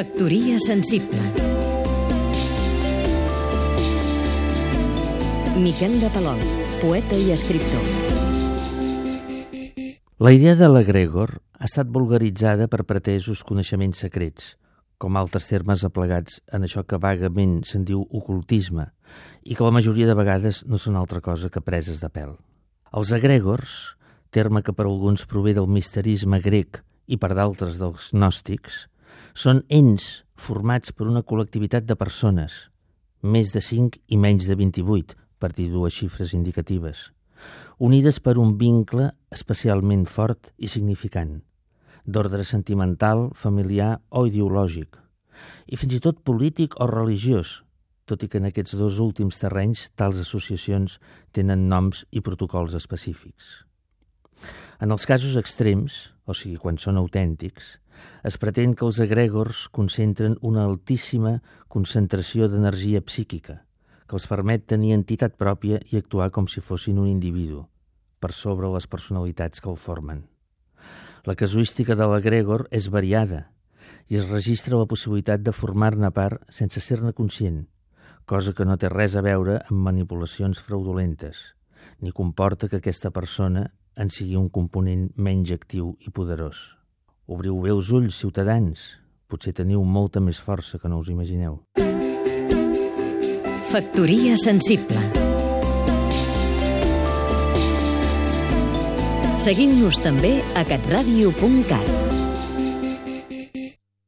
Factoria sensible Miquel de Palol, poeta i escriptor La idea de l'egregor ha estat vulgaritzada per pretesos coneixements secrets, com altres termes aplegats en això que vagament se'n diu ocultisme i que la majoria de vegades no són altra cosa que preses de pèl. Els egregors, terme que per alguns prové del misterisme grec i per d'altres dels gnòstics, són ens formats per una col·lectivitat de persones, més de 5 i menys de 28, per dir dues xifres indicatives, unides per un vincle especialment fort i significant – d'ordre sentimental, familiar o ideològic, i fins i tot polític o religiós, tot i que en aquests dos últims terrenys tals associacions tenen noms i protocols específics. En els casos extrems, o sigui, quan són autèntics, es pretén que els egregors concentren una altíssima concentració d'energia psíquica, que els permet tenir entitat pròpia i actuar com si fossin un individu, per sobre les personalitats que el formen. La casuística de l'egregor és variada i es registra la possibilitat de formar-ne part sense ser-ne conscient, cosa que no té res a veure amb manipulacions fraudulentes, ni comporta que aquesta persona en sigui un component menys actiu i poderós. Obriu bé els ulls, ciutadans. Potser teniu molta més força que no us imagineu. Factoria sensible Seguim-nos també a catradio.cat.